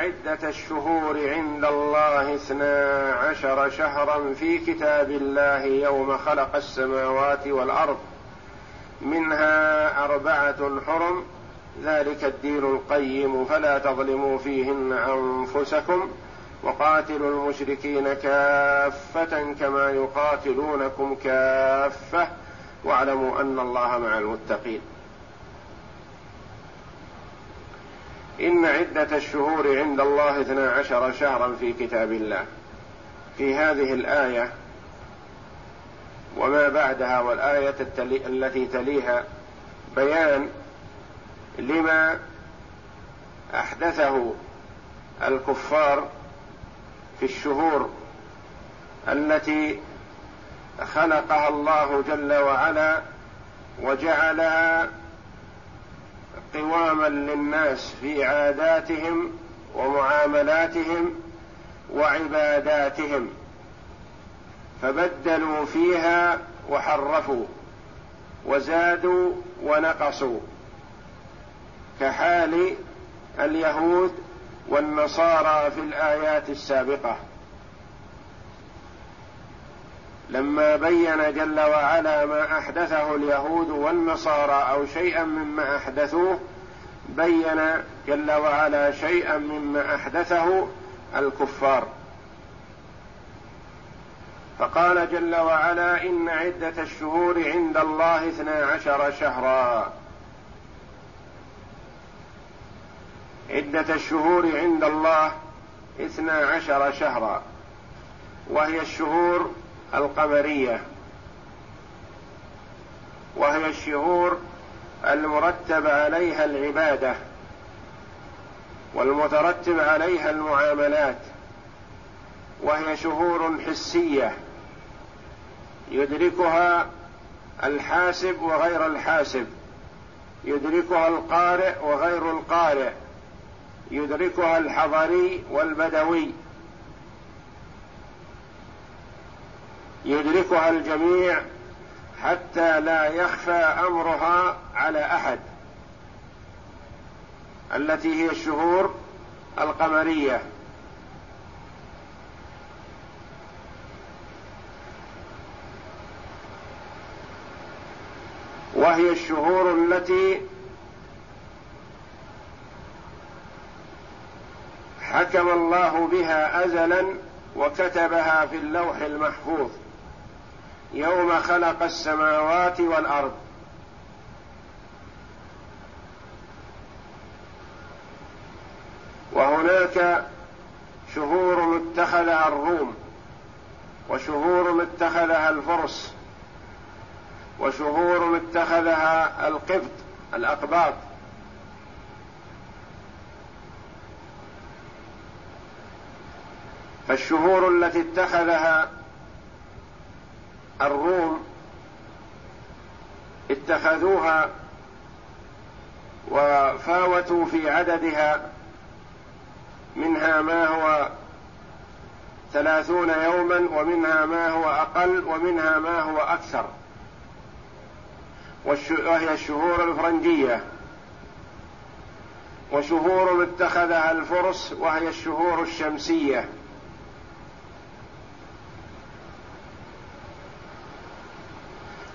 عدة الشهور عند الله اثنا عشر شهرا في كتاب الله يوم خلق السماوات والأرض. منها أربعة حرم. ذلك الدين القيم فلا تظلموا فيهن أنفسكم. وقاتلوا المشركين كافة كما يقاتلونكم كافة. واعلموا أن الله مع المتقين. إن عدة الشهور عند الله اثنا عشر شهرا في كتاب الله. في هذه الآية وما بعدها والآية التلي التي تليها بيان لما أحدثه الكفار في الشهور التي خلقها الله جل وعلا وجعلها قواما للناس في عاداتهم ومعاملاتهم وعباداتهم فبدلوا فيها وحرفوا وزادوا ونقصوا كحال اليهود والنصارى في الآيات السابقة. لما بين جل وعلا ما أحدثه اليهود والنصارى أو شيئا مما أحدثوه بين جل وعلا شيئا مما أحدثه الكفار. فقال جل وعلا إن عدة الشهور عند الله اثنا عشر شهرا. عدة الشهور عند الله اثنا عشر شهرا وهي الشهور القمريه وهي الشهور المرتب عليها العبادة والمترتب عليها المعاملات وهي شهور حسية يدركها الحاسب وغير الحاسب يدركها القارئ وغير القارئ يدركها الحضري والبدوي. يدركها الجميع حتى لا يخفى أمرها على أحد. التي هي الشهور القمرية. وهي الشهور التي حكم الله بها ازلا وكتبها في اللوح المحفوظ. يوم خلق السماوات والأرض. وهناك شهور اتخذها الروم وشهور اتخذها الفرس وشهور اتخذها القبط الأقباط. فالشهور التي اتخذها الروم اتخذوها وفاوتوا في عددها منها ما هو ثلاثون يوما ومنها ما هو أقل ومنها ما هو أكثر. وهي الشهور الفرنجية. وشهور اتخذها الفرس وهي الشهور الشمسية.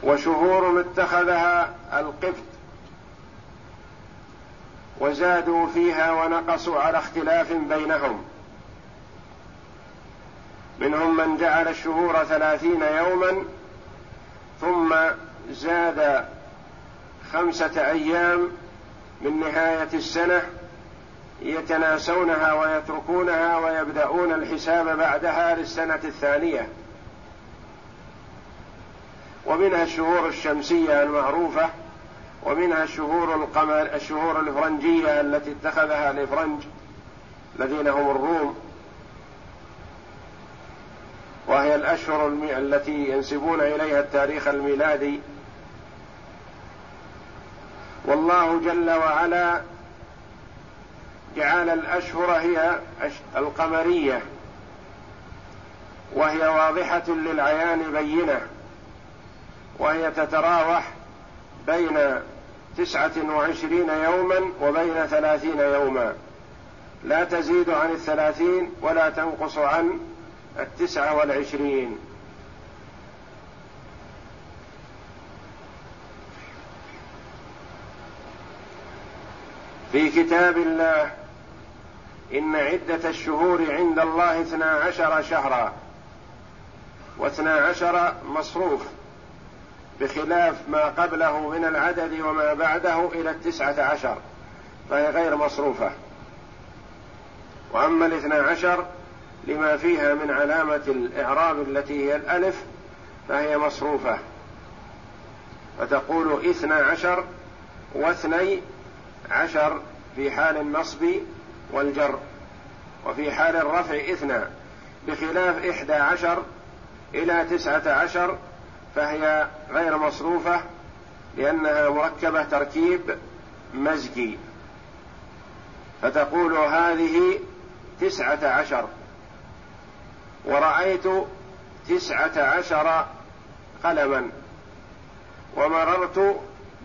وشهور اتخذها القبط وزادوا فيها ونقصوا على اختلاف بينهم. منهم من جعل الشهور ثلاثين يوما ثم زاد خمسة أيام من نهاية السنة يتناسونها ويتركونها ويبدأون الحساب بعدها للسنة الثانية. ومنها الشهور الشمسية المعروفة ومنها الشهور القمر الشهور الفرنجية التي اتخذها الإفرنج الذين هم الروم. وهي الأشهر التي ينسبون إليها التاريخ الميلادي. والله جل وعلا جعل الأشهر هي القمرية وهي واضحة للعيان بينة. وهي تتراوح بين تسعة وعشرين يوما وبين ثلاثين يوما. لا تزيد عن الثلاثين ولا تنقص عن التسعة والعشرين. في كتاب الله إن عدة الشهور عند الله اثنا عشر شهرا واثنا عشر مصروف. بخلاف ما قبله من العدد وما بعده إلى التسعة عشر فهي غير مصروفة. وأما الاثنا عشر لما فيها من علامة الإعراب التي هي الألف فهي مصروفة. فتقول اثنا عشر واثني عشر في حال النصب والجر وفي حال الرفع اثنى بخلاف إحدى عشر إلى تسعة عشر فهي غير مصروفة لأنها مركبة تركيب مزجي. فتقول هذه تسعة عشر. ورأيت تسعة عشر قلما. ومررت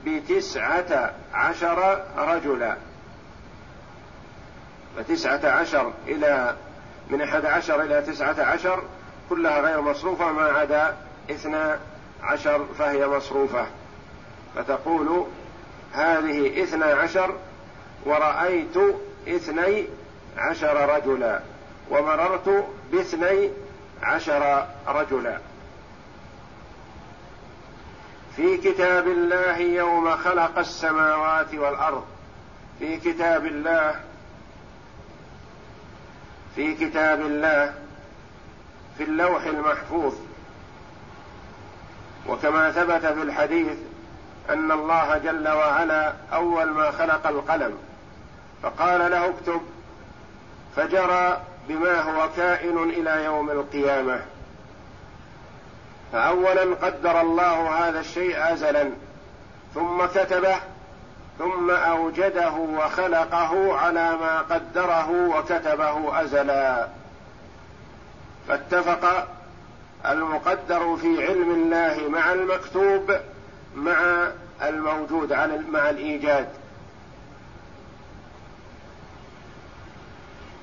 بتسعة عشر رجلا. فتسعة عشر إلى من أحد عشر إلى تسعة عشر كلها غير مصروفة ما عدا اثنا عشر فهي مصروفة. فتقول هذه اثنا عشر ورأيت اثني عشر رجلا ومررت باثني عشر رجلا. في كتاب الله يوم خلق السماوات والأرض. في كتاب الله في كتاب الله في اللوح المحفوظ. وكما ثبت في الحديث أن الله جل وعلا أول ما خلق القلم فقال له اكتب فجرى بما هو كائن إلى يوم القيامة. فاولا قدر الله هذا الشيء ازلا ثم كتبه ثم أوجده وخلقه على ما قدره وكتبه ازلا. فاتفق المقدر في علم الله مع المكتوب مع الموجود مع الإيجاد.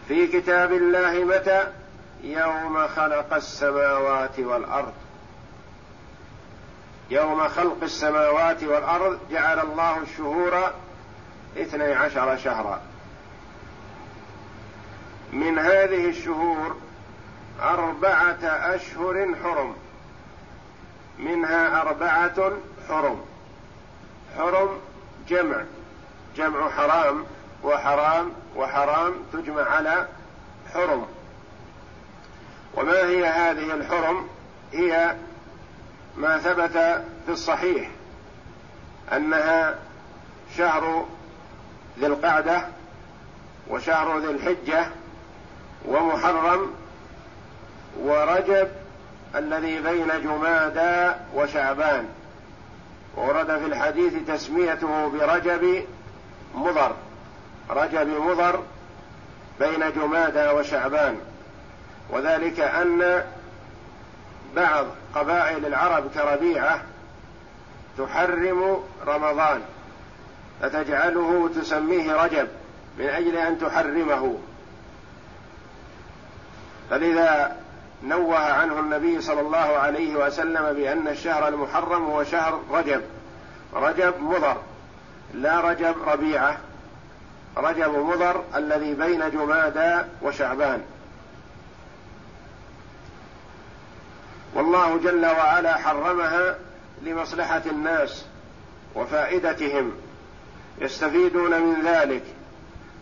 في كتاب الله متى؟ يوم خلق السماوات والأرض. يوم خلق السماوات والأرض جعل الله الشهور اثني عشر شهرا. من هذه الشهور أربعة أشهر حرم. منها أربعة حرم. حرم جمع. جمع حرام وحرام وحرام تجمع على حرم. وما هي هذه الحرم؟ هي ما ثبت في الصحيح أنها شهر ذي القعدة وشهر ذي الحجة ومحرم ورجب الذي بين جمادى وشعبان. ورد في الحديث تسميته برجب مضر. رجب مضر بين جمادى وشعبان. وذلك أن بعض قبائل العرب كربيعة تحرم رمضان فتجعله تسميه رجب من أجل أن تحرمه. فلذا نوه عنه النبي صلى الله عليه وسلم بأن الشهر المحرم هو شهر رجب. رجب مضر لا رجب ربيعة. رجب مضر الذي بين جمادى وشعبان. والله جل وعلا حرمها لمصلحة الناس وفائدتهم. يستفيدون من ذلك.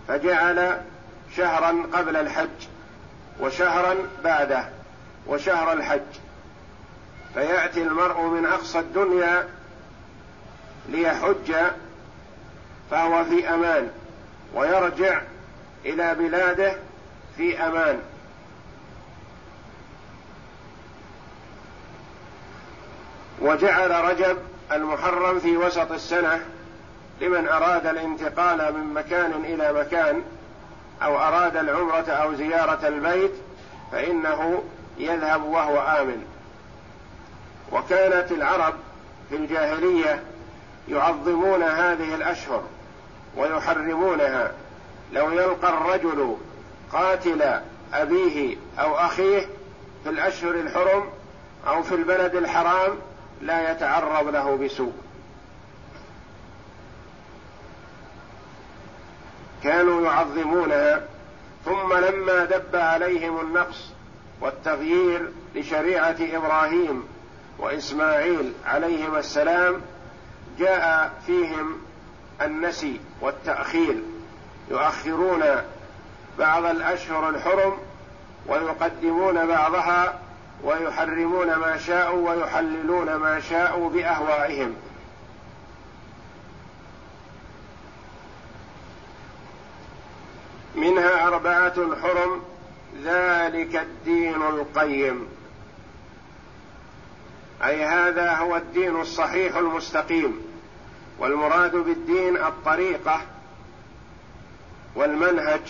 فجعل شهرا قبل الحج وشهرا بعده. وشهر الحج. فيأتي المرء من أقصى الدنيا ليحج فهو في أمان ويرجع إلى بلاده في أمان. وجعل رجب المحرم في وسط السنة لمن أراد الانتقال من مكان إلى مكان أو أراد العمرة أو زيارة البيت فإنه يذهب وهو آمن. وكانت العرب في الجاهلية يعظمون هذه الأشهر ويحرمونها. لو يلقى الرجل قاتل أبيه أو أخيه في الأشهر الحرم أو في البلد الحرام لا يتعرض له بسوء. كانوا يعظمونها ثم لما دب عليهم النقص والتغيير لشريعة إبراهيم وإسماعيل عليهما السلام جاء فيهم النسي والتأخير يؤخرون بعض الأشهر الحرم ويقدمون بعضها ويحرمون ما شاءوا ويحللون ما شاءوا بأهوائهم. منها أربعة حرم ذلك الدين القيم. أي هذا هو الدين الصحيح المستقيم والمراد بالدين الطريقة والمنهج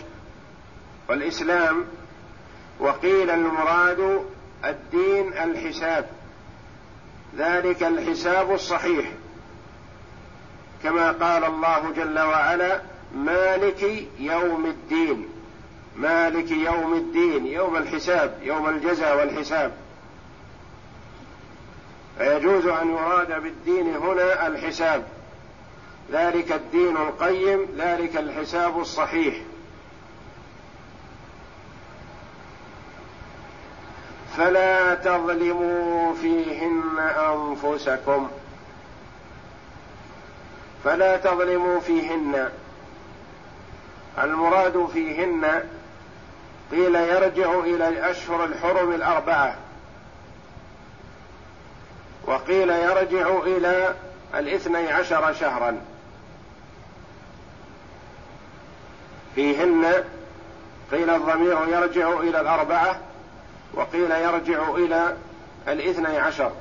والإسلام. وقيل المراد الدين الحساب ذلك الحساب الصحيح. كما قال الله جل وعلا مالك يوم الدين. مالك يوم الدين يوم الحساب يوم الجزاء والحساب. فيجوز أن يراد بالدين هنا الحساب. ذلك الدين القيم ذلك الحساب الصحيح. فلا تظلموا فيهن أنفسكم. فلا تظلموا فيهن. المراد فيهن قيل يرجع إلى الاشهر الحرم الأربعة. وقيل يرجع إلى الاثني عشر شهرا. فيهن قيل الضمير يرجع إلى الأربعة وقيل يرجع إلى الاثني عشر.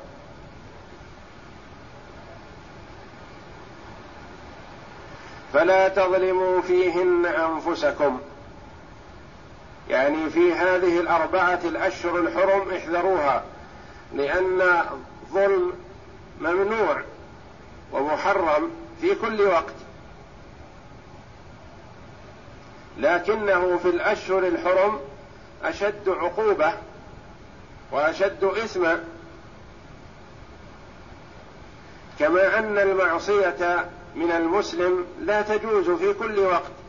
فلا تظلموا فيهن أنفسكم. يعني في هذه الأربعة الأشهر الحرم احذروها لأن ظلم ممنوع ومحرم في كل وقت. لكنه في الأشهر الحرم أشد عقوبة وأشد إثما كما أن المعصية من المسلم لا تجوز في كل وقت.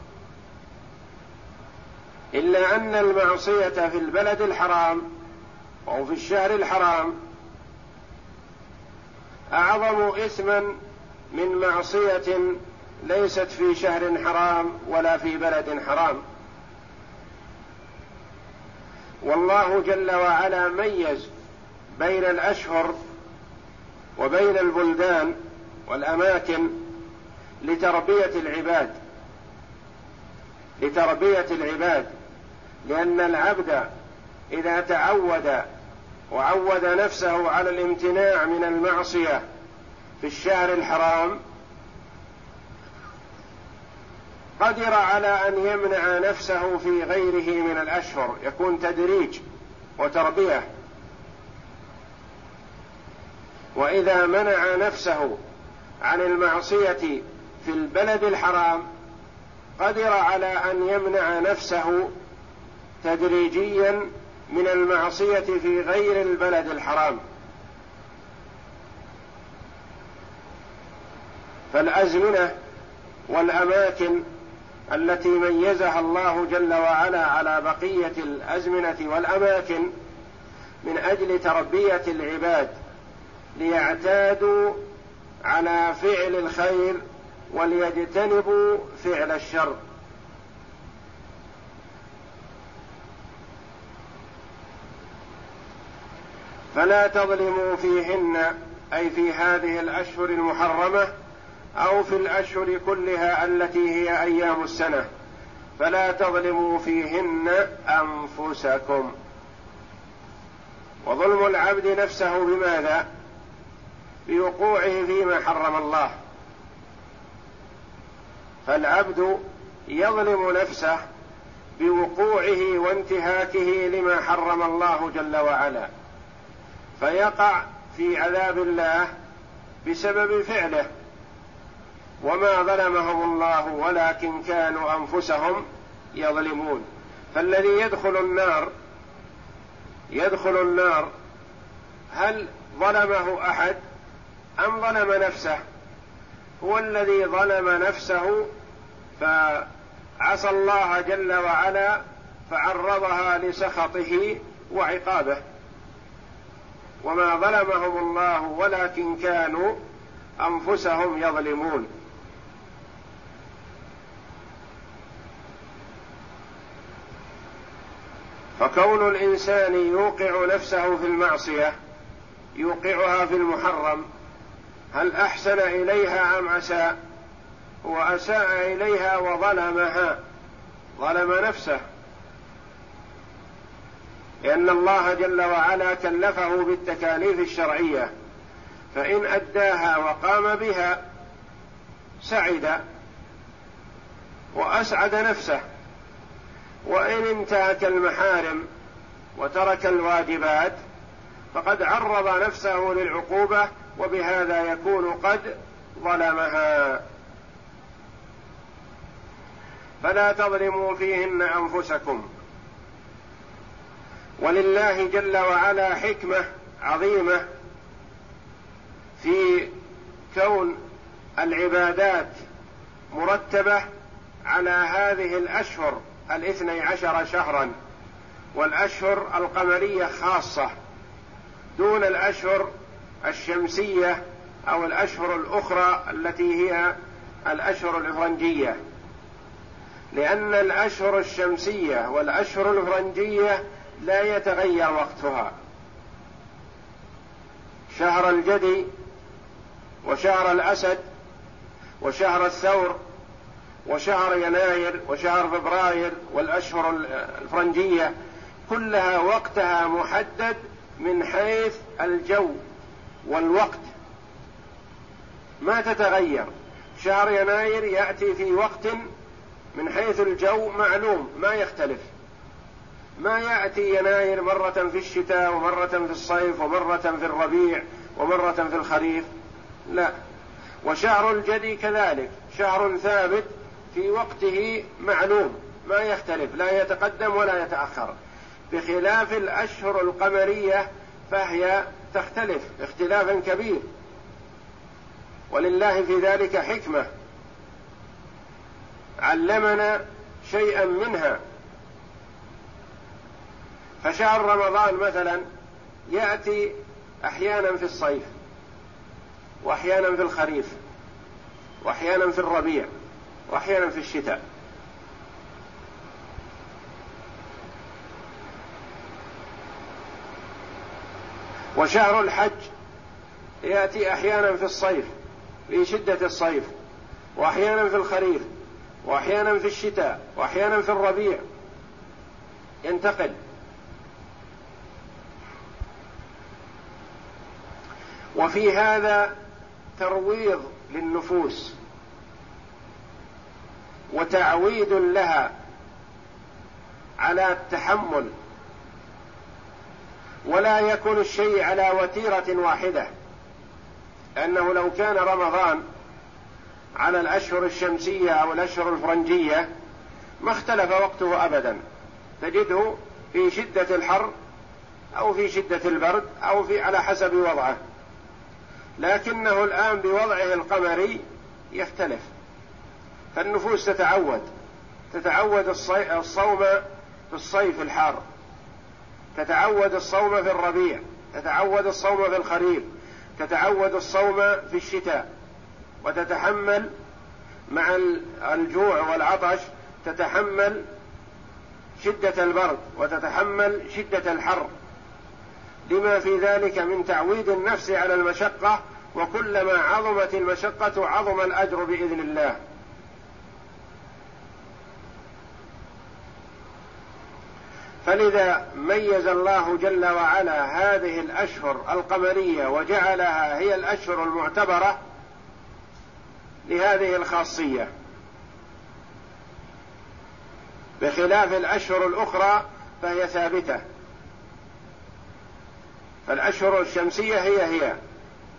إلا أن المعصية في البلد الحرام أو في الشهر الحرام أعظم إثما من معصية ليست في شهر حرام ولا في بلد حرام. والله جل وعلا ميز بين الأشهر وبين البلدان والأماكن لتربية العباد لتربية العباد. لأن العبد إذا تعود وعود نفسه على الامتناع من المعصية في الشهر الحرام قدر على أن يمنع نفسه في غيره من الأشهر يكون تدريج وتربية. وإذا منع نفسه عن المعصية في البلد الحرام قدر على أن يمنع نفسه تدريجيا من المعصية في غير البلد الحرام. فالأزمنة والأماكن التي ميزها الله جل وعلا على بقية الأزمنة والأماكن من أجل تربية العباد ليعتادوا على فعل الخير وليجتنبوا فعل الشر. فلا تظلموا فيهن أي في هذه الأشهر المحرمة أو في الأشهر كلها التي هي أيام السنة. فلا تظلموا فيهن أنفسكم. وظلم العبد نفسه بماذا؟ بوقوعه فيما حرم الله. فالعبد يظلم نفسه بوقوعه وانتهاكه لما حرم الله جل وعلا. فيقع في عذاب الله بسبب فعله. وما ظلمهم الله ولكن كانوا أنفسهم يظلمون. فالذي يدخل النار يدخل النار هل ظلمه أحد؟ أم ظلم نفسه؟ هو الذي ظلم نفسه فعصى الله جل وعلا فعرضها لسخطه وعقابه. وما ظلمهم الله ولكن كانوا أنفسهم يظلمون. فكون الإنسان يوقع نفسه في المعصية يوقعها في المحرم هل أحسن إليها أم اساء هو أساء إليها وظلمها ظلم نفسه. لأن الله جل وعلا كلفه بالتكاليف الشرعية فإن أداها وقام بها سعد وأسعد نفسه. وإن انتهك المحارم وترك الواجبات فقد عرض نفسه للعقوبة وبهذا يكون قد ظلمها. فلا تظلموا فيهن أنفسكم. ولله جل وعلا حكمة عظيمة في كون العبادات مرتبة على هذه الأشهر الاثني عشر شهرا والأشهر القمرية خاصة دون الأشهر الشمسية أو الأشهر الأخرى التي هي الأشهر الافرنجيه لأن الأشهر الشمسية والأشهر الافرنجيه لا يتغير وقتها. شهر الجدي وشهر الأسد وشهر الثور وشهر يناير وشهر فبراير والأشهر الفرنجية كلها وقتها محدد من حيث الجو والوقت. ما تتغير؟ شهر يناير يأتي في وقت من حيث الجو معلوم ما يختلف. ما يأتي يناير مرة في الشتاء ومرة في الصيف ومرة في الربيع ومرة في الخريف؟ لا. وشهر الجدي كذلك. شهر ثابت في وقته معلوم. ما يختلف. لا يتقدم ولا يتأخر. بخلاف الأشهر القمرية فهي تختلف اختلافا كبير. ولله في ذلك حكمة. علمنا شيئا منها. فشهر رمضان مثلا يأتي أحيانا في الصيف واحيانا في الخريف واحيانا في الربيع واحيانا في الشتاء. وشهر الحج يأتي أحيانا في الصيف في شدة الصيف واحيانا في الخريف واحيانا في الشتاء واحيانا في الربيع. ينتقل. وفي هذا ترويض للنفوس وتعويد لها على التحمل ولا يكون الشيء على وتيرة واحدة لأنه لو كان رمضان على الأشهر الشمسية أو الأشهر الفرنجية ما اختلف وقته ابدا تجده في شدة الحر أو في شدة البرد أو في على حسب وضعه. لكنه الآن بوضعه القمري يختلف. فالنفوس تتعود تتعود الصوم في الصيف الحار تتعود الصوم في الربيع تتعود الصوم في الخريف تتعود الصوم في الشتاء وتتحمل مع الجوع والعطش تتحمل شدة البرد وتتحمل شدة الحر. لما في ذلك من تعويد النفس على المشقة وكلما عظمت المشقة عظم الأجر بإذن الله. فلذا ميز الله جل وعلا هذه الأشهر القمرية وجعلها هي الأشهر المعتبرة لهذه الخاصية. بخلاف الأشهر الأخرى فهي ثابتة. فالاشهر الشمسية هي هي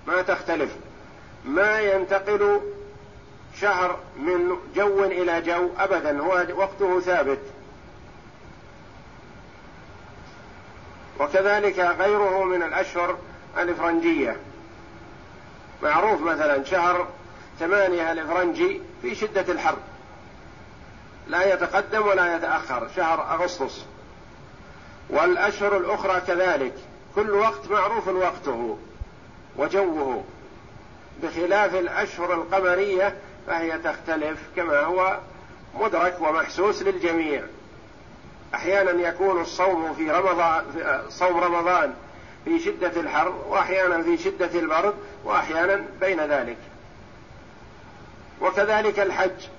ما تختلف. ما ينتقل شهر من جو إلى جو أبدا هو وقته ثابت. وكذلك غيره من الأشهر الإفرنجية. معروف مثلا شهر ثمانية الإفرنجي في شدة الحر. لا يتقدم ولا يتأخر شهر أغسطس. والأشهر الأخرى كذلك. كل وقت معروف وقته وجوه. بخلاف الأشهر القمرية فهي تختلف كما هو مدرك ومحسوس للجميع. أحيانا يكون الصوم في رمضان صوم رمضان في شدة الحر وأحيانا في شدة البرد وأحيانا بين ذلك. وكذلك الحج.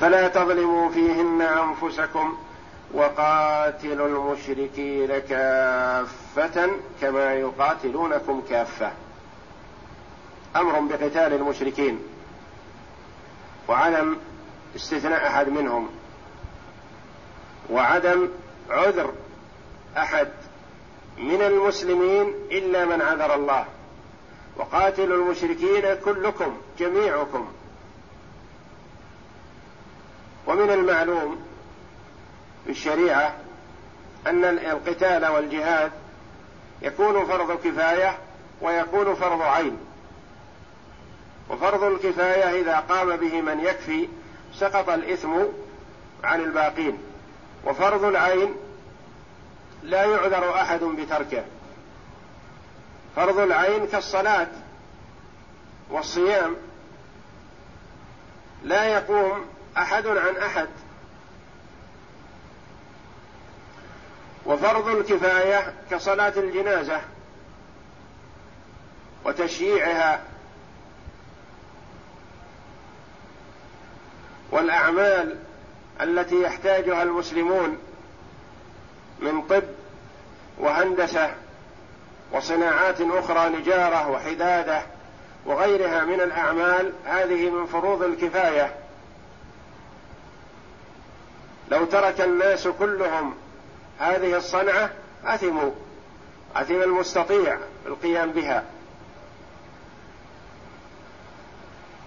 فلا تظلموا فيهن أنفسكم وقاتلوا المشركين كافة كما يقاتلونكم كافة. أمر بقتال المشركين. وعدم استثناء أحد منهم. وعدم عذر أحد من المسلمين إلا من عذر الله. وقاتلوا المشركين كلكم جميعكم. ومن المعلوم في الشريعة أن القتال والجهاد يكون فرض كفاية ويكون فرض عين. وفرض الكفاية إذا قام به من يكفي سقط الإثم عن الباقين. وفرض العين لا يعذر أحد بتركه. فرض العين كالصلاة والصيام لا يقوم أحد عن أحد. وفرض الكفاية كصلاة الجنازة وتشييعها. والأعمال التي يحتاجها المسلمون من طب وهندسة وصناعات أخرى نجارة وحداده وغيرها من الأعمال هذه من فروض الكفاية. لو ترك الناس كلهم هذه الصنعة أثموا أثم المستطيع القيام بها.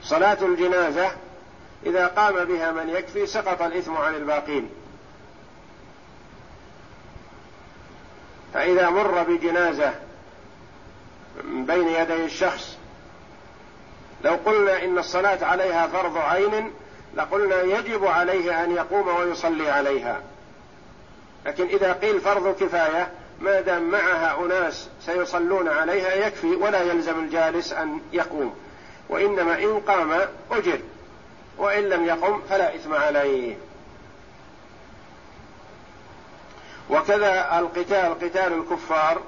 صلاة الجنازة إذا قام بها من يكفي سقط الإثم عن الباقين. فإذا مر بجنازة من بين يدي الشخص لو قلنا إن الصلاة عليها فرض عين لقلنا يجب عليه أن يقوم ويصلي عليها. لكن إذا قيل فرض كفاية ما دام معها أناس سيصلون عليها يكفي ولا يلزم الجالس أن يقوم. وإنما إن قام أجر وإن لم يقم فلا إثم عليه. وكذا القتال قتال الكفار.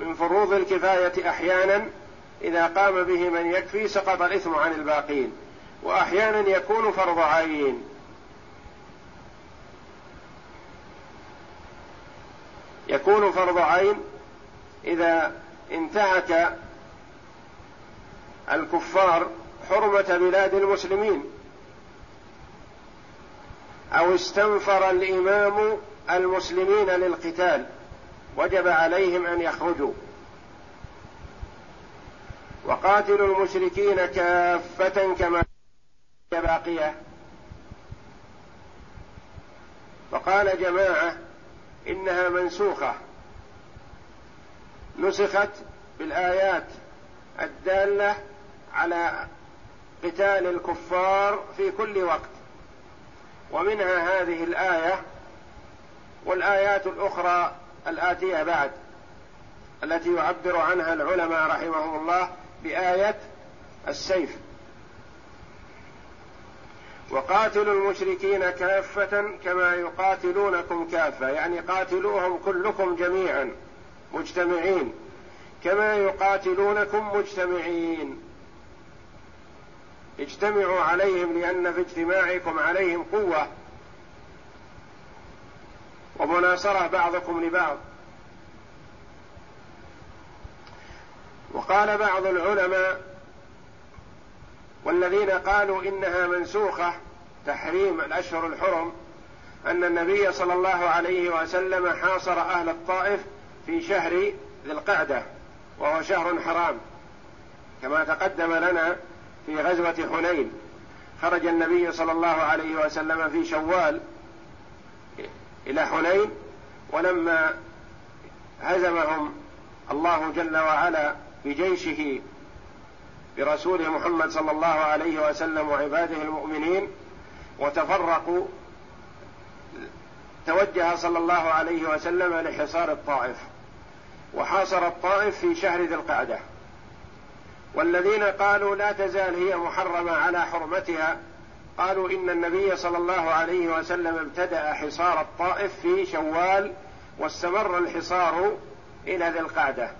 من فروض الكفاية أحيانا إذا قام به من يكفي سقط الإثم عن الباقين. وأحيانا يكون فرض عين. يكون فرض عين إذا انتهك الكفار حرمة بلاد المسلمين أو استنفر الإمام المسلمين للقتال وجب عليهم أن يخرجوا. وقاتلوا المشركين كافة كما باقية فقال جماعة إنها منسوخة. نسخت بالآيات الدالة على قتال الكفار في كل وقت. ومنها هذه الآية والآيات الأخرى الآتية بعد التي يعبر عنها العلماء رحمهم الله بآية السيف. وقاتلوا المشركين كافة كما يقاتلونكم كافة يعني قاتلوهم كلكم جميعا مجتمعين كما يقاتلونكم مجتمعين. اجتمعوا عليهم لأن في اجتماعكم عليهم قوة ومناصرة بعضكم لبعض. وقال بعض العلماء والذين قالوا إنها منسوخة تحريم الأشهر الحرم أن النبي صلى الله عليه وسلم حاصر أهل الطائف في شهر ذي القعدة وهو شهر حرام. كما تقدم لنا في غزوة حنين خرج النبي صلى الله عليه وسلم في شوال إلى حنين ولما هزمهم الله جل وعلا بجيشه برسوله محمد صلى الله عليه وسلم وعباده المؤمنين وتفرقوا توجه صلى الله عليه وسلم لحصار الطائف وحاصر الطائف في شهر ذي القعدة. والذين قالوا لا تزال هي محرمة على حرمتها قالوا إن النبي صلى الله عليه وسلم ابتدأ حصار الطائف في شوال واستمر الحصار إلى ذي القعدة.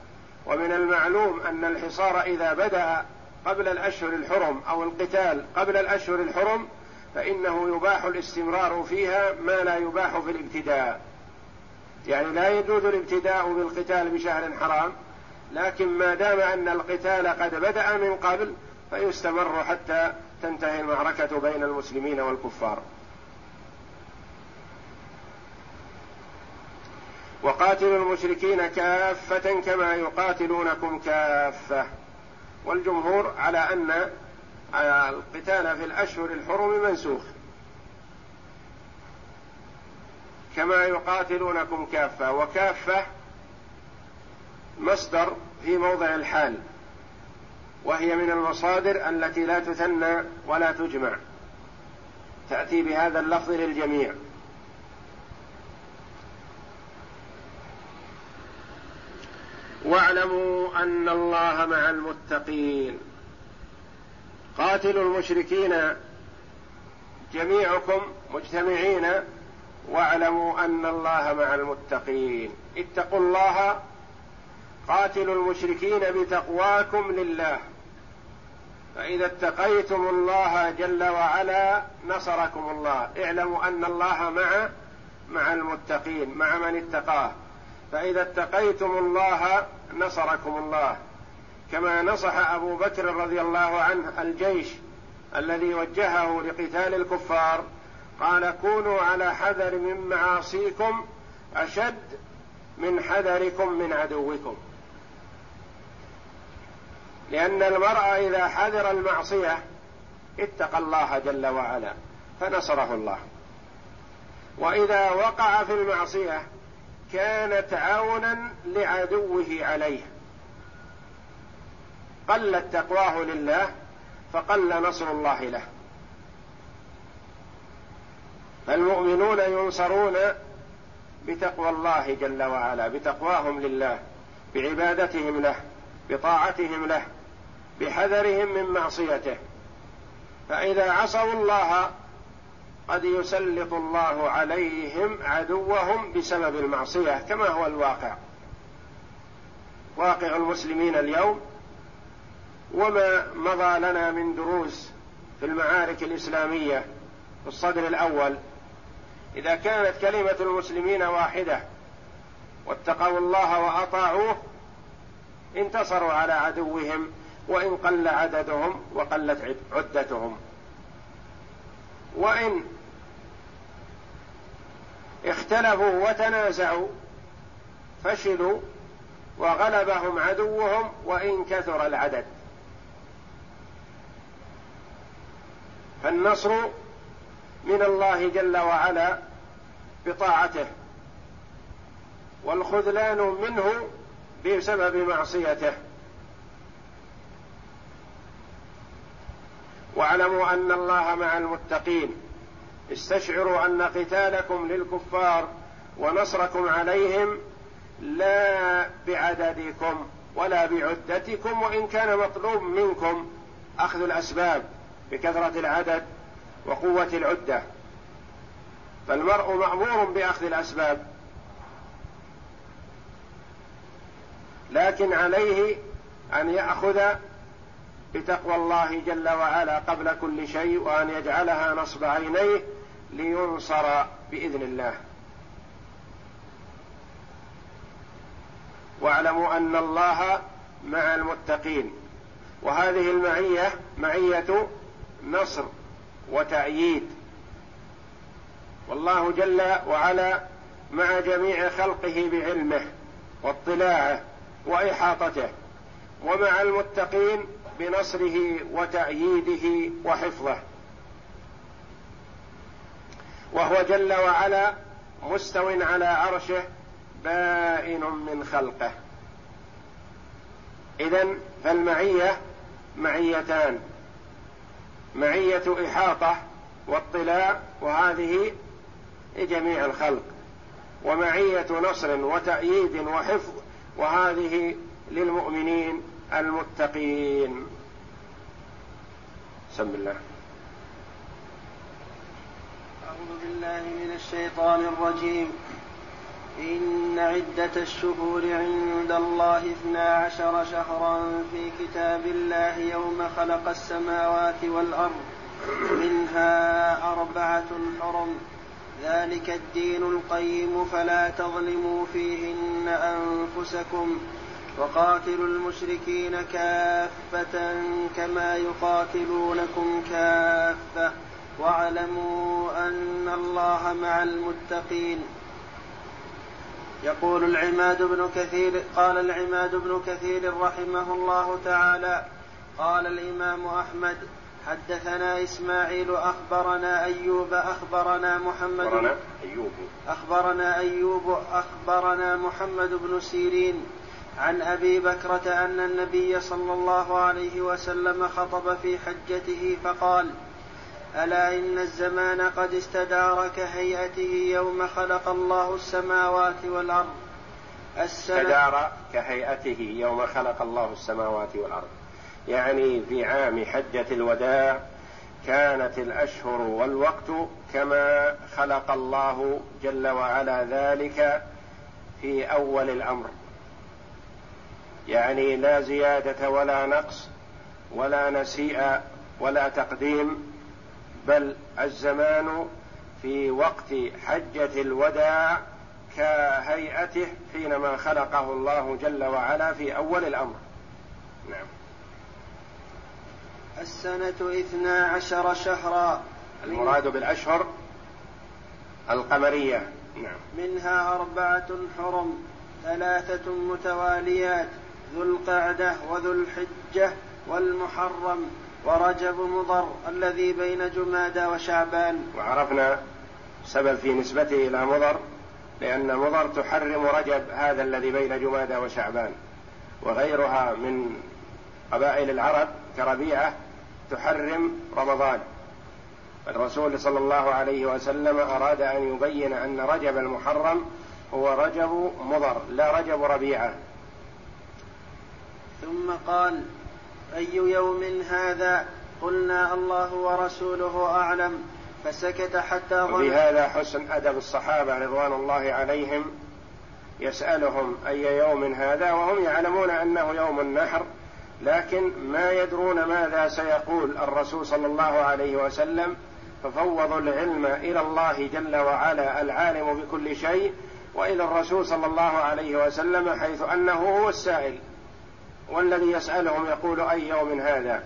ومن المعلوم أن الحصار إذا بدأ قبل الأشهر الحرم أو القتال قبل الأشهر الحرم فإنه يباح الاستمرار فيها ما لا يباح في الابتداء. يعني لا يجوز الابتداء بالقتال بشهر حرام لكن ما دام أن القتال قد بدأ من قبل فيستمر حتى تنتهي المعركة بين المسلمين والكفار. وقاتلوا المشركين كافة كما يقاتلونكم كافة. والجمهور على أن القتال في الأشهر الحرم منسوخ. كما يقاتلونكم كافة وكافة مصدر في موضع الحال وهي من المصادر التي لا تثنى ولا تجمع. تأتي بهذا اللفظ للجميع. واعلموا أن الله مع المتقين. قاتلوا المشركين جميعكم مجتمعين واعلموا أن الله مع المتقين. اتقوا الله قاتلوا المشركين بتقواكم لله. فإذا اتقيتم الله جل وعلا نصركم الله. اعلموا أن الله مع مع المتقين مع من اتقاه. فإذا اتقيتم الله نصركم الله. كما نصح أبو بكر رضي الله عنه الجيش الذي وجهه لقتال الكفار قال كونوا على حذر من معاصيكم أشد من حذركم من عدوكم. لأن المرء إذا حذر المعصية اتقى الله جل وعلا فنصره الله. وإذا وقع في المعصية كانت عونا لعدوه عليه. قلت تقواه لله فقل نصر الله له. فالمؤمنون ينصرون بتقوى الله جل وعلا بتقواهم لله بعبادتهم له بطاعتهم له بحذرهم من معصيته. فإذا عصوا الله قد يسلط الله عليهم عدوهم بسبب المعصية كما هو الواقع. واقع المسلمين اليوم وما مضى لنا من دروس في المعارك الإسلامية في الصدر الأول. إذا كانت كلمة المسلمين واحدة واتقوا الله وأطاعوه انتصروا على عدوهم وإن قل عددهم وقلت عدتهم. وإن اختلفوا وتنازعوا فشلوا وغلبهم عدوهم وإن كثر العدد. فالنصر من الله جل وعلا بطاعته والخذلان منه بسبب معصيته. واعلموا أن الله مع المتقين. استشعروا أن قتالكم للكفار ونصركم عليهم لا بعددكم ولا بعدتكم وإن كان مطلوب منكم أخذ الأسباب بكثرة العدد وقوة العدة. فالمرء مأمور بأخذ الأسباب لكن عليه أن يأخذ بتقوى الله جل وعلا قبل كل شيء وأن يجعلها نصب عينيه لينصر بإذن الله. واعلموا أن الله مع المتقين. وهذه المعية معية نصر وتأييد. والله جل وعلا مع جميع خلقه بعلمه واطلاعه وإحاطته ومع المتقين بنصره وتأييده وحفظه. وهو جل وعلا مستو على عرشه بائن من خلقه. اذا فالمعية معيتان. معية إحاطة واطلاع وهذه لجميع الخلق. ومعية نصر وتأييد وحفظ وهذه للمؤمنين المتقين. بسم الله. أعوذ بالله من الشيطان الرجيم. إن عدة الشهور عند الله اثنا عشر شهرا في كتاب الله يوم خلق السماوات والأرض. منها أربعة حرم. ذلك الدين القيم فلا تظلموا فيهن أنفسكم. وقاتلوا المشركين كافة كما يقاتلونكم كافة. واعلموا أن الله مع المتقين. يقول العماد بن كثير قال العماد بن كثير رحمه الله تعالى قال الإمام أحمد حدثنا إسماعيل أخبرنا أيوب أخبرنا محمد أخبرنا أيوب. أخبرنا أيوب أخبرنا محمد بن سيرين عن أبي بكرة أن النبي صلى الله عليه وسلم خطب في حجته فقال ألا إن الزمان قد استدار كهيئته يوم خلق الله السماوات والأرض؟ استدار كهيئته يوم خلق الله السماوات والأرض. يعني في عام حجة الوداع كانت الأشهر والوقت كما خلق الله جل وعلا ذلك في أول الأمر. يعني لا زيادة ولا نقص ولا نسيء ولا تقديم بل الزمان في وقت حجة الوداع كهيئته حينما خلقه الله جل وعلا في أول الأمر. نعم. السنة اثنا عشر شهرا. المراد بالأشهر القمرية. نعم. منها أربعة حرم ثلاثة متواليات ذو القعدة وذو الحجة والمحرم. ورجب مضر الذي بين جمادى وشعبان. وعرفنا سبب في نسبته إلى مضر لأن مضر تحرم رجب هذا الذي بين جمادى وشعبان. وغيرها من قبائل العرب كربيعة تحرم رمضان. الرسول صلى الله عليه وسلم أراد أن يبين أن رجب المحرم هو رجب مضر لا رجب ربيعة. ثم قال أي يوم هذا قلنا الله ورسوله أعلم فسكت حتى ظن وفي هذا حسن أدب الصحابة رضوان الله عليهم يسألهم أي يوم هذا وهم يعلمون أنه يوم النحر لكن ما يدرون ماذا سيقول الرسول صلى الله عليه وسلم ففوضوا العلم إلى الله جل وعلا العالم بكل شيء وإلى الرسول صلى الله عليه وسلم حيث أنه هو السائل. والذي يسألهم يقول أي يوم هذا؟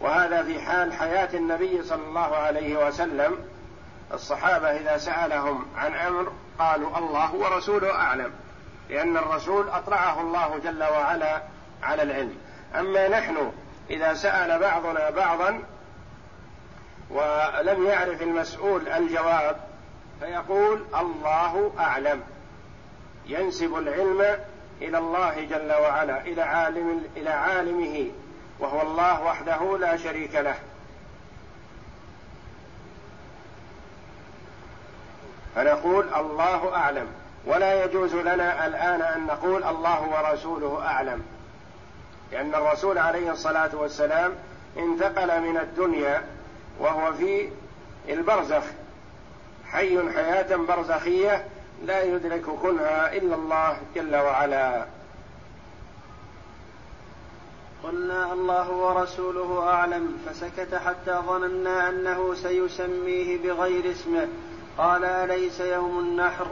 وهذا في حال حياة النبي صلى الله عليه وسلم. الصحابة إذا سألهم عن أمر قالوا الله ورسوله أعلم لأن الرسول أطلعه الله جل وعلا على العلم. أما نحن إذا سأل بعضنا بعضا ولم يعرف المسؤول الجواب فيقول الله أعلم. ينسب العلم إلى الله جل وعلا إلى عالم إلى عالمه وهو الله وحده لا شريك له. فنقول الله أعلم ولا يجوز لنا الآن أن نقول الله ورسوله أعلم. لأن الرسول عليه الصلاة والسلام انتقل من الدنيا وهو في البرزخ حي حياة برزخية لا يدرك كنها إلا الله جل وعلا. قلنا الله ورسوله أعلم فسكت حتى ظننا أنه سيسميه بغير اسمه. قال أليس يوم النحر؟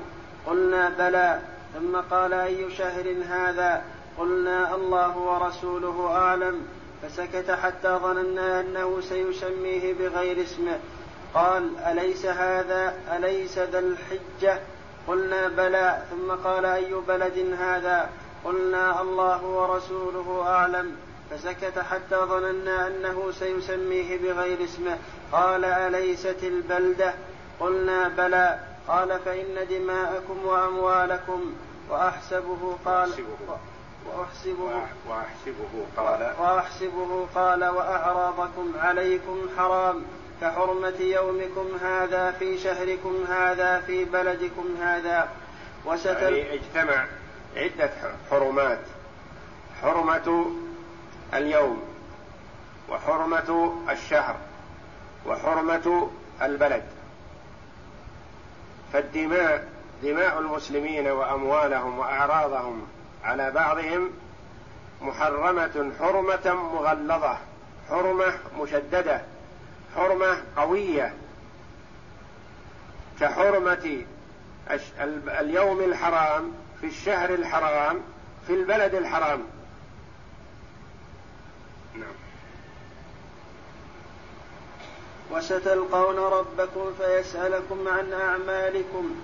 قلنا بلى. ثم قال أي شهر هذا؟ قلنا الله ورسوله أعلم فسكت حتى ظننا أنه سيسميه بغير اسمه. قال أليس هذا؟ أليس ذا الحجة؟ قلنا بلى ثم قال أي بلد هذا؟ قلنا الله ورسوله أعلم. فسكت حتى ظننا أنه سيسميه بغير اسمه. قال أليست البلدة؟ قلنا بلى. قال فإن دماءكم وأموالكم. وأحسبه قال وأحسبه. وأحسبه. قال. وأحسبه قال وأعراضكم عليكم حرام. كحرمة يومكم هذا في شهركم هذا في بلدكم هذا. وستل يعني اجتمع عدة حرمات. حرمة اليوم وحرمة الشهر وحرمة البلد. فالدماء دماء المسلمين وأموالهم وأعراضهم على بعضهم محرمة حرمة مغلظة حرمة مشددة. حرمة قوية كحرمة اليوم الحرام في الشهر الحرام في البلد الحرام. نعم. وستلقون ربكم فيسألكم عن أعمالكم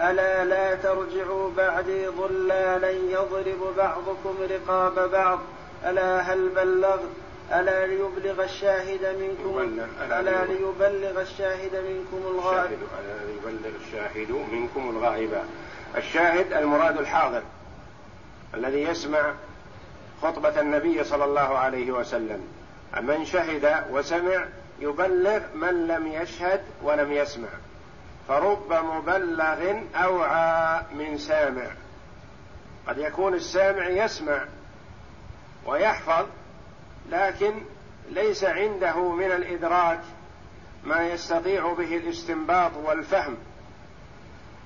ألا لا ترجعوا بعدي ضلالا يضرب بعضكم رقاب بعض ألا هل بلغت ألا ليبلغ الشاهد منكم ألا ليبلغ الشاهد منكم الغائب. ألا ليبلغ الشاهد منكم الغائب. الشاهد المراد الحاضر الذي يسمع خطبة النبي صلى الله عليه وسلم. من شهد وسمع يبلغ من لم يشهد ولم يسمع. فرب مبلغ أوعى من سامع. قد يكون السامع يسمع ويحفظ لكن ليس عنده من الإدراك ما يستطيع به الاستنباط والفهم.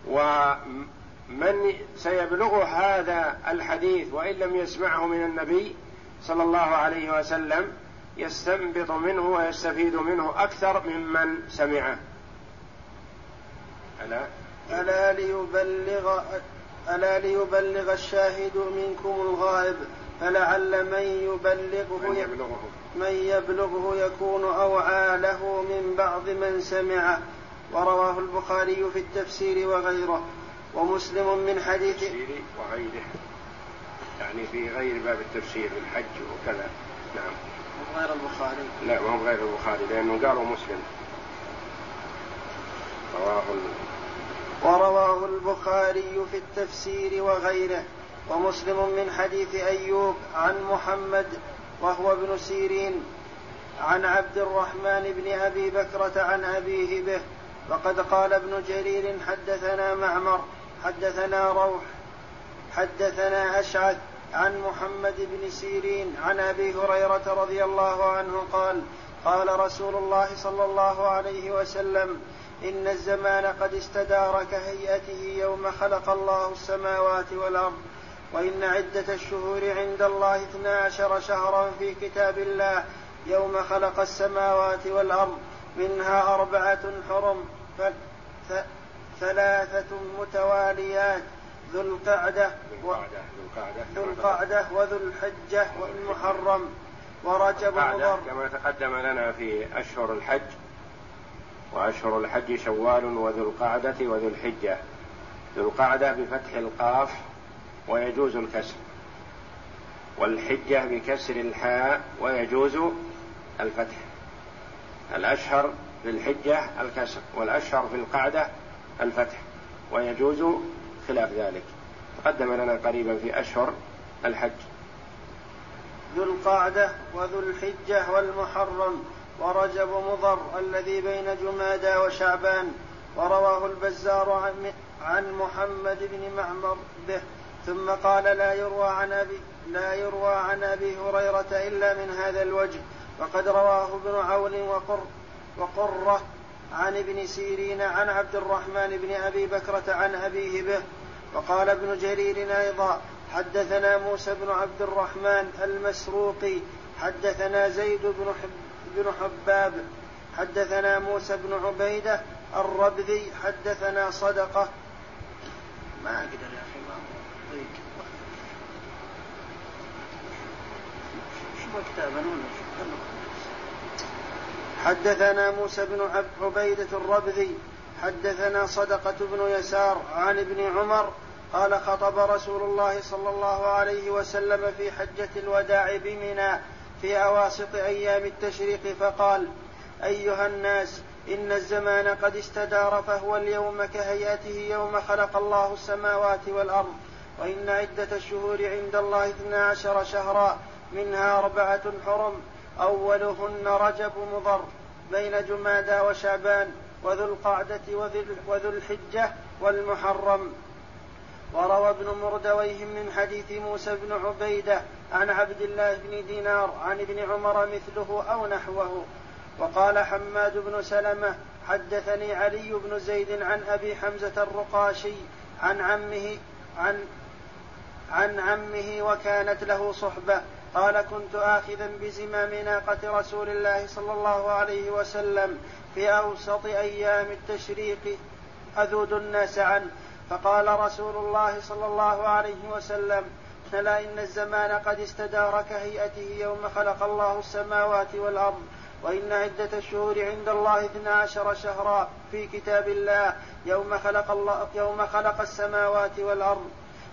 ومن سيبلغ هذا الحديث وإن لم يسمعه من النبي صلى الله عليه وسلم يستنبط منه ويستفيد منه أكثر ممن سمعه. ألا؟ ألا ليبلغ ألا ليبلغ الشاهد منكم الغائب. فلعل من يبلغه من يبلغه. من يبلغه يكون أوعى له من بعض من سمعه ورواه البخاري في التفسير وغيره. ومسلم من حديث التفسير وغيره. يعني في غير باب التفسير الحج وكذا. نعم. غير البخاري. لا ما هو غير البخاري لأنه قالوا مسلم. رواه ورواه البخاري في التفسير وغيره. ومسلم من حديث أيوب عن محمد وهو ابن سيرين عن عبد الرحمن بن أبي بكرة عن أبيه به وقد قال ابن جرير حدثنا معمر حدثنا روح حدثنا أشعث عن محمد بن سيرين عن أبي هريرة رضي الله عنه قال قال رسول الله صلى الله عليه وسلم إن الزمان قد استدار كهيئته يوم خلق الله السماوات والأرض. وإن عدة الشهور عند الله اثنا عشر شهرا في كتاب الله يوم خلق السماوات والأرض منها أربعة حرم ثلاثة متواليات ذو القعدة ذو القعدة وذو الحجة والمحرم ورجب مضر. كما تقدم لنا في أشهر الحج وأشهر الحج شوال وذو القعدة وذو الحجة. ذو القعدة بفتح القاف ويجوز الكسر. والحجة بكسر الحاء ويجوز الفتح. الأشهر في الحجة الكسر والأشهر في القعدة الفتح ويجوز خلاف ذلك. تقدم لنا قريبا في أشهر الحج. ذو القعدة وذو الحجة والمحرم ورجب مضر الذي بين جمادى وشعبان ورواه البزار عن, محمد بن معمر به. ثم قال لا يروى عن أبي لا يروى عن أبي هريرة إلا من هذا الوجه وقد رواه ابن عون وقر وقرة عن ابن سيرين عن عبد الرحمن بن أبي بكرة عن أبيه به وقال ابن جرير أيضا حدثنا موسى بن عبد الرحمن المسروقي حدثنا زيد بن بن حباب حدثنا موسى بن عبيدة الربذي حدثنا صدقة. ما أقدر حدثنا موسى بن عبيدة الربذي حدثنا صدقة بن يسار عن ابن عمر قال خطب رسول الله صلى الله عليه وسلم في حجة الوداع بمنى في أواسط أيام التشريق فقال أيها الناس إن الزمان قد استدار فهو اليوم كهيئته يوم خلق الله السماوات والأرض. وإن عدة الشهور عند الله اثنا عشر شهرا منها أربعة حرم أولهن رجب مضر بين جمادى وشعبان وذو القعدة وذو الحجة والمحرم. وروى ابن مردويه من حديث موسى بن عبيدة عن عبد الله بن دينار عن ابن عمر مثله أو نحوه. وقال حماد بن سلمة حدثني علي بن زيد عن أبي حمزة الرقاشي عن عمه عن عن عمه وكانت له صحبة. قال كنت آخذا بزمام ناقة رسول الله صلى الله عليه وسلم في أوسط أيام التشريق أذود الناس عنه. فقال رسول الله صلى الله عليه وسلم ألا إن الزمان قد استدار كهيئته يوم خلق الله السماوات والأرض وإن عدة الشهور عند الله اثنا عشر شهرا في كتاب الله يوم خلق الله يوم خلق السماوات والأرض.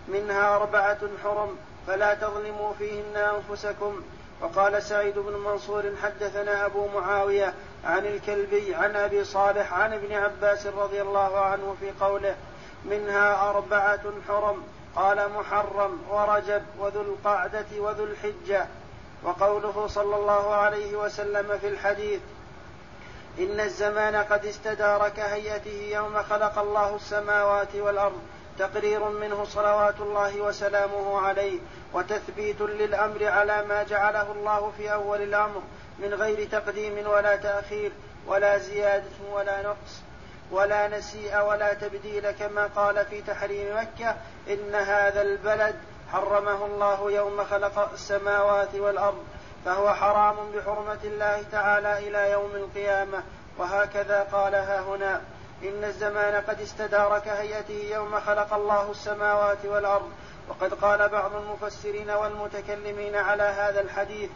منها أربعة حرم فلا تظلموا فيهن أنفسكم. وقال سعيد بن منصور حدثنا أبو معاوية عن الكلبي عن أبي صالح عن ابن عباس رضي الله عنه في قوله منها أربعة حرم. قال محرم ورجب وذو القعدة وذو الحجة. وقوله صلى الله عليه وسلم في الحديث إن الزمان قد استدار كهيئته يوم خلق الله السماوات والأرض تقرير منه صلوات الله وسلامه عليه وتثبيت للأمر على ما جعله الله في أول الأمر من غير تقديم ولا تأخير ولا زيادة ولا نقص ولا نسيء ولا تبديل كما قال في تحريم مكة إن هذا البلد حرمه الله يوم خلق السماوات والأرض فهو حرام بحرمة الله تعالى إلى يوم القيامة وهكذا قالها هنا إن الزمان قد استدار كهيئته يوم خلق الله السماوات والأرض. وقد قال بعض المفسرين والمتكلمين على هذا الحديث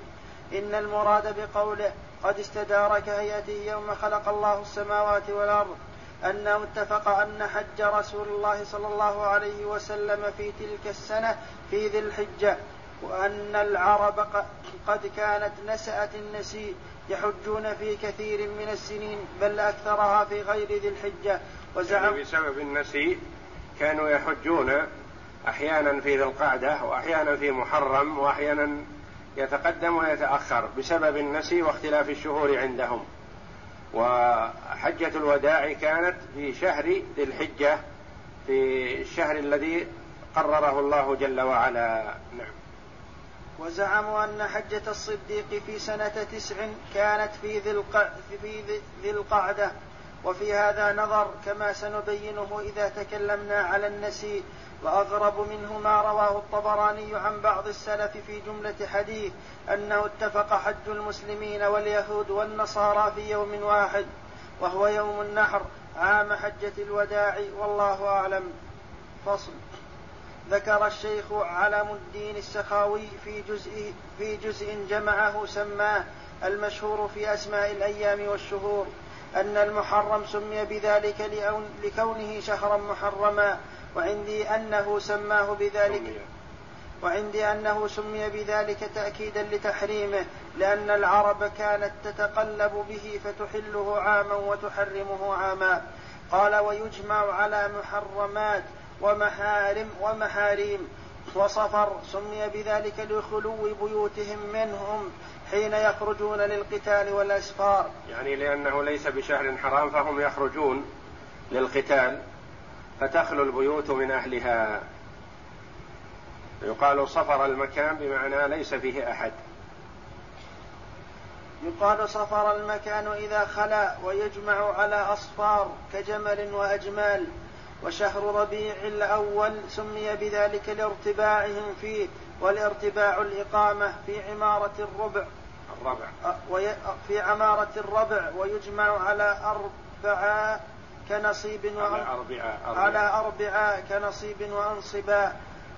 إن المراد بقوله قد استدار كهيئته يوم خلق الله السماوات والأرض أنه اتفق أن حج رسول الله صلى الله عليه وسلم في تلك السنة في ذي الحجة وأن العرب قد كانت نسأت النسيء يحجون في كثير من السنين بل أكثرها في غير ذي الحجة. وزعم يعني بسبب النسيء كانوا يحجون أحيانا في ذي القعدة وأحيانا في محرم وأحيانا يتقدم ويتأخر بسبب النسي واختلاف الشهور عندهم. وحجة الوداع كانت في شهر ذي الحجة في الشهر الذي قرره الله جل وعلا. نعم. وزعموا أن حجة الصديق في سنة تسع كانت في ذي, الق... في ذي القعدة. وفي هذا نظر كما سنبينه إذا تكلمنا على النسيء وأغرب منه ما رواه الطبراني عن بعض السلف في جملة حديث أنه اتفق حج المسلمين واليهود والنصارى في يوم واحد وهو يوم النحر عام حجة الوداع والله أعلم. فصل. ذكر الشيخ علم الدين السخاوي في جزء في جزء جمعه سماه المشهور في أسماء الأيام والشهور أن المحرم سمي بذلك لكونه شهرا محرما وعندي أنه سماه بذلك وعندي أنه سمي بذلك تأكيدا لتحريمه لأن العرب كانت تتقلب به فتحله عاما وتحرمه عاما. قال ويجمع على محرمات ومحارم ومحاريم وصفر سمي بذلك لخلو بيوتهم منهم حين يخرجون للقتال والأسفار يعني لأنه ليس بشهر حرام فهم يخرجون للقتال فتخلو البيوت من أهلها. يقال صفر المكان بمعنى ليس فيه أحد. يقال صفر المكان إذا خلا ويجمع على أصفار كجمل وأجمال. وشهر ربيع الأول سمي بذلك لارتباعهم فيه والارتباع الإقامة في عمارة الربع. الربع. في عمارة الربع ويجمع على أربعة كنصيب على أربعة, على أربعة كنصيب وأنصبا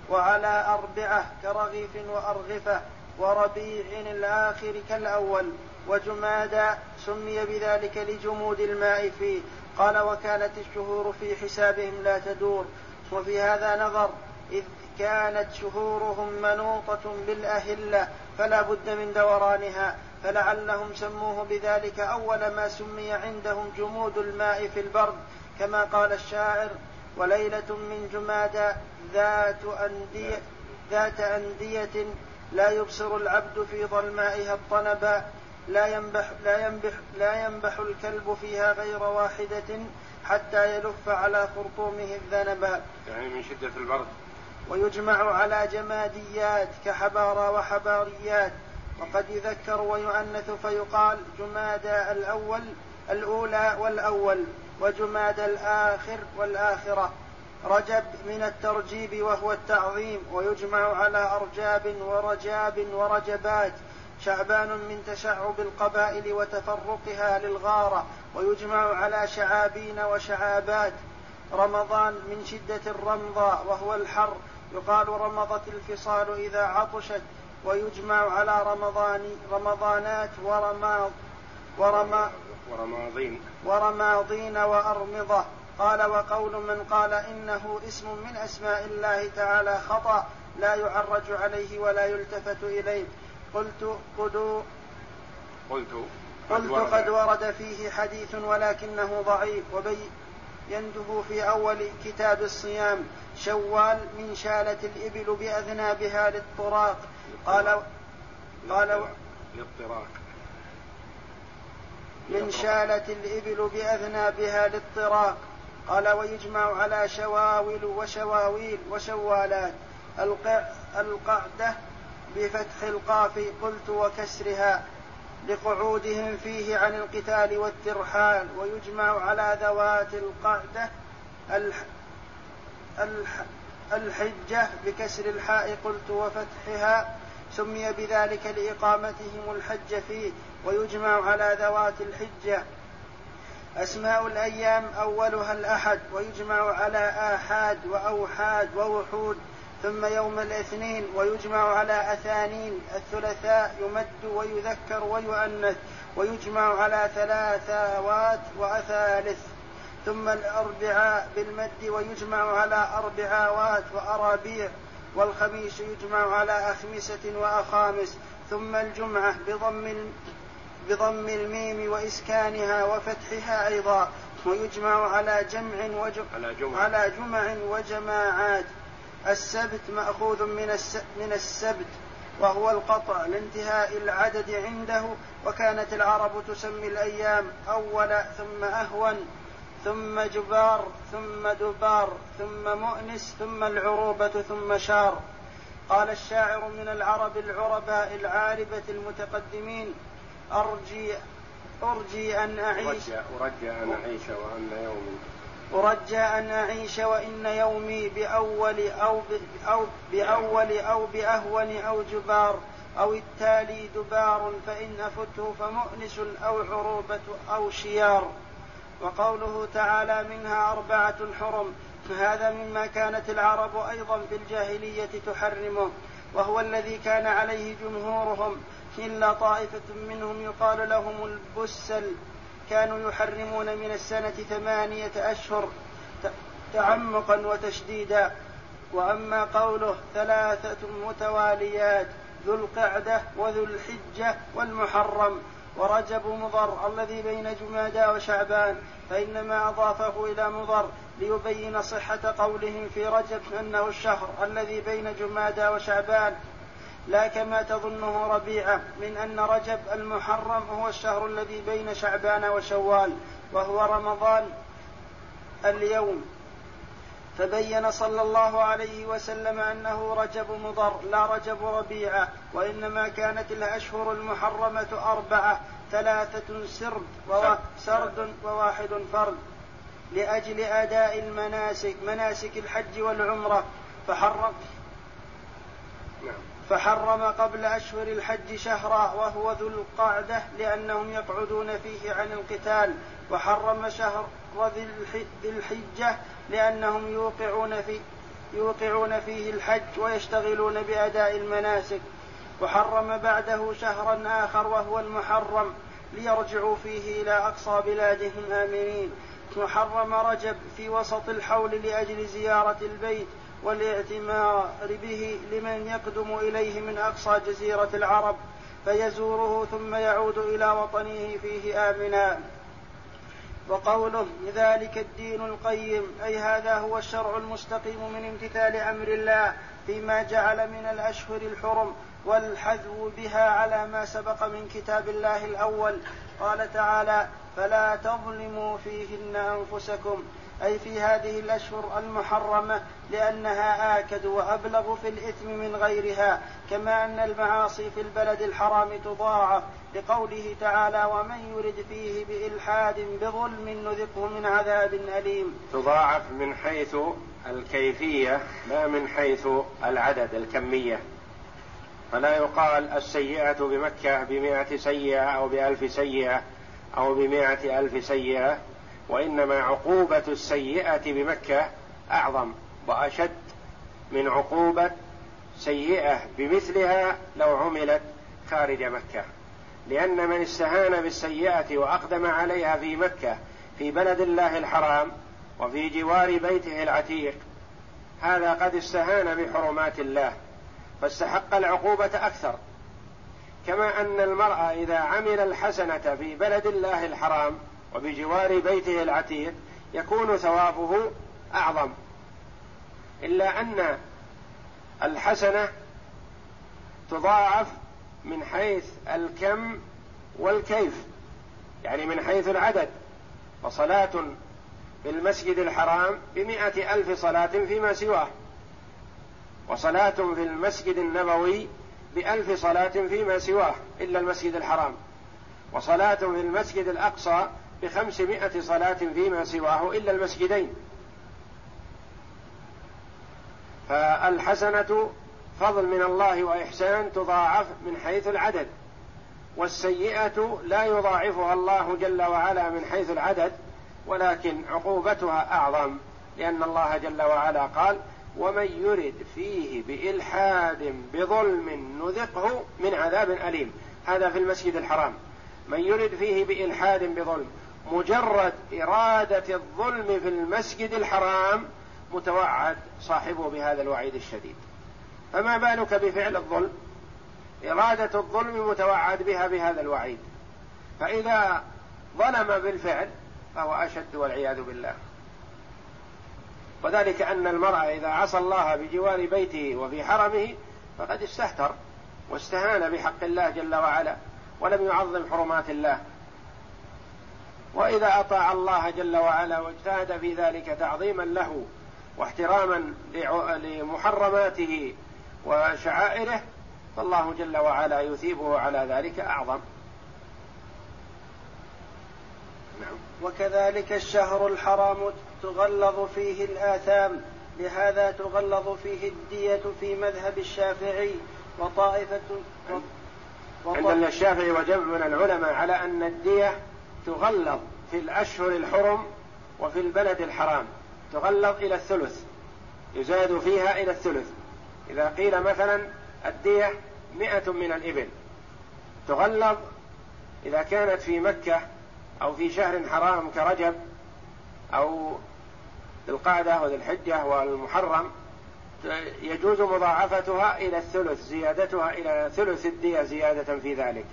وعلى أربعة كرغيف وأرغفة وربيع الآخر كالأول. وجمادى سمي بذلك لجمود الماء فيه. قال وكانت الشهور في حسابهم لا تدور وفي هذا نظر إذ كانت شهورهم منوطة بالأهلة فلا بد من دورانها فلعلهم سموه بذلك أول ما سمي عندهم جمود الماء في البرد كما قال الشاعر وليلة من جمادى ذات أندية ذات أندية لا يبصر العبد في ظلمائها الطنبا لا ينبح لا ينبح لا ينبح الكلب فيها غير واحدة حتى يلف على خرطومه الذنبا. يعني من شدة البرد. ويجمع على جماديات كحبارى وحباريات وقد يذكر ويؤنث فيقال جمادى الأول الأولى والأول وجمادى الآخر والآخرة رجب من الترجيب وهو التعظيم ويجمع على أرجاب ورجاب ورجبات شعبان من تشعب القبائل وتفرقها للغارة ويجمع على شعابين وشعابات. رمضان من شدة الرمضة وهو الحر. يقال رمضت الفصال إذا عطشت ويجمع على رمضان رمضانات ورماض ورما ورماضين. ورماضين وأرمضة. قال وقول من قال إنه اسم من أسماء الله تعالى خطأ لا يعرج عليه ولا يلتفت إليه. قلت قدو قلت قلت قد ورد. فيه حديث ولكنه ضعيف وبينته في أول كتاب الصيام شوال من شالة الإبل بأذنابها للطراق. قال قال للطراق. من شالة الإبل بأذنابها للطراق. قال ويجمع على شواول وشواويل وشوالات. القعدة بفتح القاف قلت وكسرها لقعودهم فيه عن القتال والترحال ويجمع على ذوات القعدة الح الح الحجة بكسر الحاء قلت وفتحها سمي بذلك لإقامتهم الحج فيه ويجمع على ذوات الحجة. أسماء الأيام أولها الأحد ويجمع على آحاد وأوحاد ووحود. ثم يوم الاثنين ويجمع على أثانين الثلاثاء يمد ويذكر ويؤنث ويجمع على ثلاثاوات وأثالث. ثم الأربعاء بالمد ويجمع على أربعاوات وأرابيع والخميس يجمع على أخمسة وأخامس. ثم الجمعة بضم بضم الميم وإسكانها وفتحها أيضا ويجمع على جمع وجم على جمع, على جمع وجماعات. السبت مأخوذ من من السبت وهو القطع لانتهاء العدد عنده وكانت العرب تسمي الأيام أول ثم أهون ثم جبار ثم دبار ثم مؤنس ثم العروبة ثم شار. قال الشاعر من العرب العرباء العاربة المتقدمين أرجي أرجي أن أعيش. أرجى أن أعيش وأن يومي. أرجى أن أعيش وإن يومي بأول أو أو بأول أو بأهون أو جبار أو التالي دبار فإن أفته فمؤنس أو عروبة أو شيار. وقوله تعالى منها أربعة حرم فهذا مما كانت العرب أيضا في الجاهلية تحرمه وهو الذي كان عليه جمهورهم إلا طائفة منهم يقال لهم البسل. كانوا يحرمون من السنة ثمانية أشهر تعمقا وتشديدا. وأما قوله ثلاثة متواليات ذو القعدة وذو الحجة والمحرم ورجب مضر الذي بين جمادى وشعبان فإنما أضافه إلى مضر ليبين صحة قولهم في رجب أنه الشهر الذي بين جمادى وشعبان. لا كما تظنه ربيعة من أن رجب المحرم هو الشهر الذي بين شعبان وشوال وهو رمضان اليوم. فبين صلى الله عليه وسلم أنه رجب مضر لا رجب ربيعة وإنما كانت الأشهر المحرمة أربعة ثلاثة سرد سرد وواحد فرد لأجل أداء المناسك مناسك الحج والعمرة. فحرم. نعم. فحرم قبل أشهر الحج شهرا وهو ذو القعدة لأنهم يقعدون فيه عن القتال وحرم شهر ذي الحجة لأنهم يوقعون في يوقعون فيه الحج ويشتغلون بأداء المناسك. وحرم بعده شهرا آخر وهو المحرم ليرجعوا فيه إلى أقصى بلادهم آمنين. محرم رجب في وسط الحول لأجل زيارة البيت والاعتمار به لمن يقدم إليه من أقصى جزيرة العرب فيزوره ثم يعود إلى وطنه فيه آمنا. وقوله ذلك الدين القيم أي هذا هو الشرع المستقيم من امتثال أمر الله فيما جعل من الأشهر الحرم والحذو بها على ما سبق من كتاب الله الأول. قال تعالى فلا تظلموا فيهن أنفسكم أي في هذه الأشهر المحرمة لأنها آكد وأبلغ في الإثم من غيرها كما أن المعاصي في البلد الحرام تضاعف لقوله تعالى ومن يرد فيه بإلحاد بظلم نذقه من عذاب أليم. تضاعف من حيث الكيفية لا من حيث العدد الكمية. فلا يقال السيئة بمكة بمائة سيئة أو بألف سيئة أو بمائة ألف سيئة. وإنما عقوبة السيئة بمكة أعظم وأشد من عقوبة سيئة بمثلها لو عملت خارج مكة. لأن من استهان بالسيئة وأقدم عليها في مكة في بلد الله الحرام وفي جوار بيته العتيق هذا قد استهان بحرمات الله فاستحق العقوبة أكثر. كما أن المرأة إذا عمل الحسنة في بلد الله الحرام وبجوار بيته العتيق يكون ثوابه أعظم. إلا أن الحسنة تضاعف من حيث الكم والكيف يعني من حيث العدد. فصلاة في المسجد الحرام بمائة ألف صلاة فيما سواه. وصلاة في المسجد النبوي بألف صلاة فيما سواه إلا المسجد الحرام. وصلاة في المسجد الأقصى بخمسمائة صلاة فيما سواه إلا المسجدين. فالحسنة فضل من الله وإحسان تضاعف من حيث العدد والسيئة لا يضاعفها الله جل وعلا من حيث العدد ولكن عقوبتها أعظم لأن الله جل وعلا قال ومن يرد فيه بإلحاد بظلم نذقه من عذاب أليم هذا في المسجد الحرام. من يرد فيه بإلحاد بظلم مجرد إرادة الظلم في المسجد الحرام متوعد صاحبه بهذا الوعيد الشديد. فما بالك بفعل الظلم؟ إرادة الظلم متوعد بها بهذا الوعيد. فإذا ظلم بالفعل فهو أشد والعياذ بالله. وذلك أن المرأة إذا عصى الله بجوار بيته وفي حرمه فقد استهتر واستهان بحق الله جل وعلا ولم يعظم حرمات الله. وإذا أطاع الله جل وعلا واجتهد في ذلك تعظيما له واحتراما لمحرماته وشعائره فالله جل وعلا يثيبه على ذلك أعظم نعم. وكذلك الشهر الحرام تغلظ فيه الآثام لهذا تغلظ فيه الدية في مذهب الشافعي وطائفة عند الشافعي وجمع من العلماء على أن الدية تغلظ في الأشهر الحرم وفي البلد الحرام. تغلظ إلى الثلث يزاد فيها إلى الثلث. إذا قيل مثلا الدية مئة من الإبل. تغلظ إذا كانت في مكة أو في شهر حرام كرجب أو ذي القعدة وذي الحجة والمحرم يجوز مضاعفتها إلى الثلث زيادتها إلى ثلث الدية زيادة في ذلك.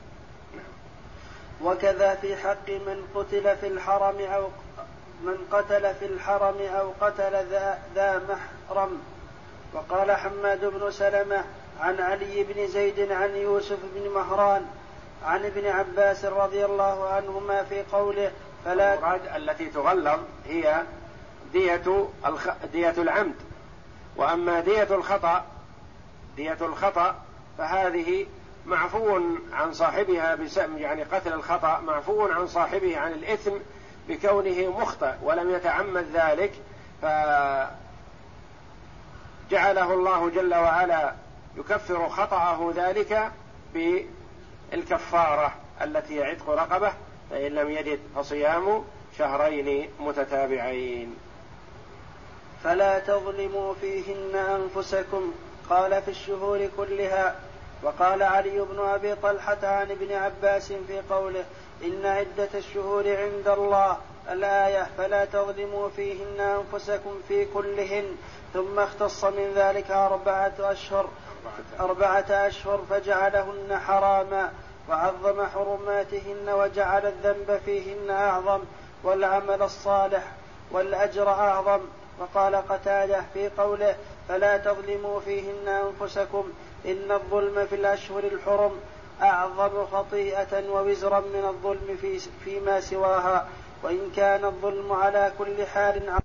وكذا في حق من قتل في الحرم أو من قتل في الحرم أو قتل ذا, ذا محرم. وقال حماد بن سلمة عن علي بن زيد عن يوسف بن مهران عن ابن عباس رضي الله عنهما في قوله فلا التي تغلظ هي دية الخ... دية العمد. وأما دية الخطأ دية الخطأ فهذه معفو عن صاحبها بسم يعني قتل الخطأ معفو عن صاحبه عن الإثم بكونه مخطئ ولم يتعمد ذلك فجعله الله جل وعلا يكفر خطأه ذلك بالكفارة التي عتق رقبة فإن لم يجد فصيام شهرين متتابعين. فلا تظلموا فيهن أنفسكم قال في الشهور كلها وقال علي بن أبي طلحة عن ابن عباس في قوله إن عدة الشهور عند الله الآية فلا تظلموا فيهن أنفسكم في كلهن ثم اختص من ذلك أربعة أشهر أربعة أشهر فجعلهن حراما وعظم حرماتهن وجعل الذنب فيهن أعظم والعمل الصالح والأجر أعظم وقال قتادة في قوله فلا تظلموا فيهن أنفسكم إن الظلم في الأشهر الحرم أعظم خطيئة ووزرا من الظلم في فيما سواها وإن كان الظلم على كل حال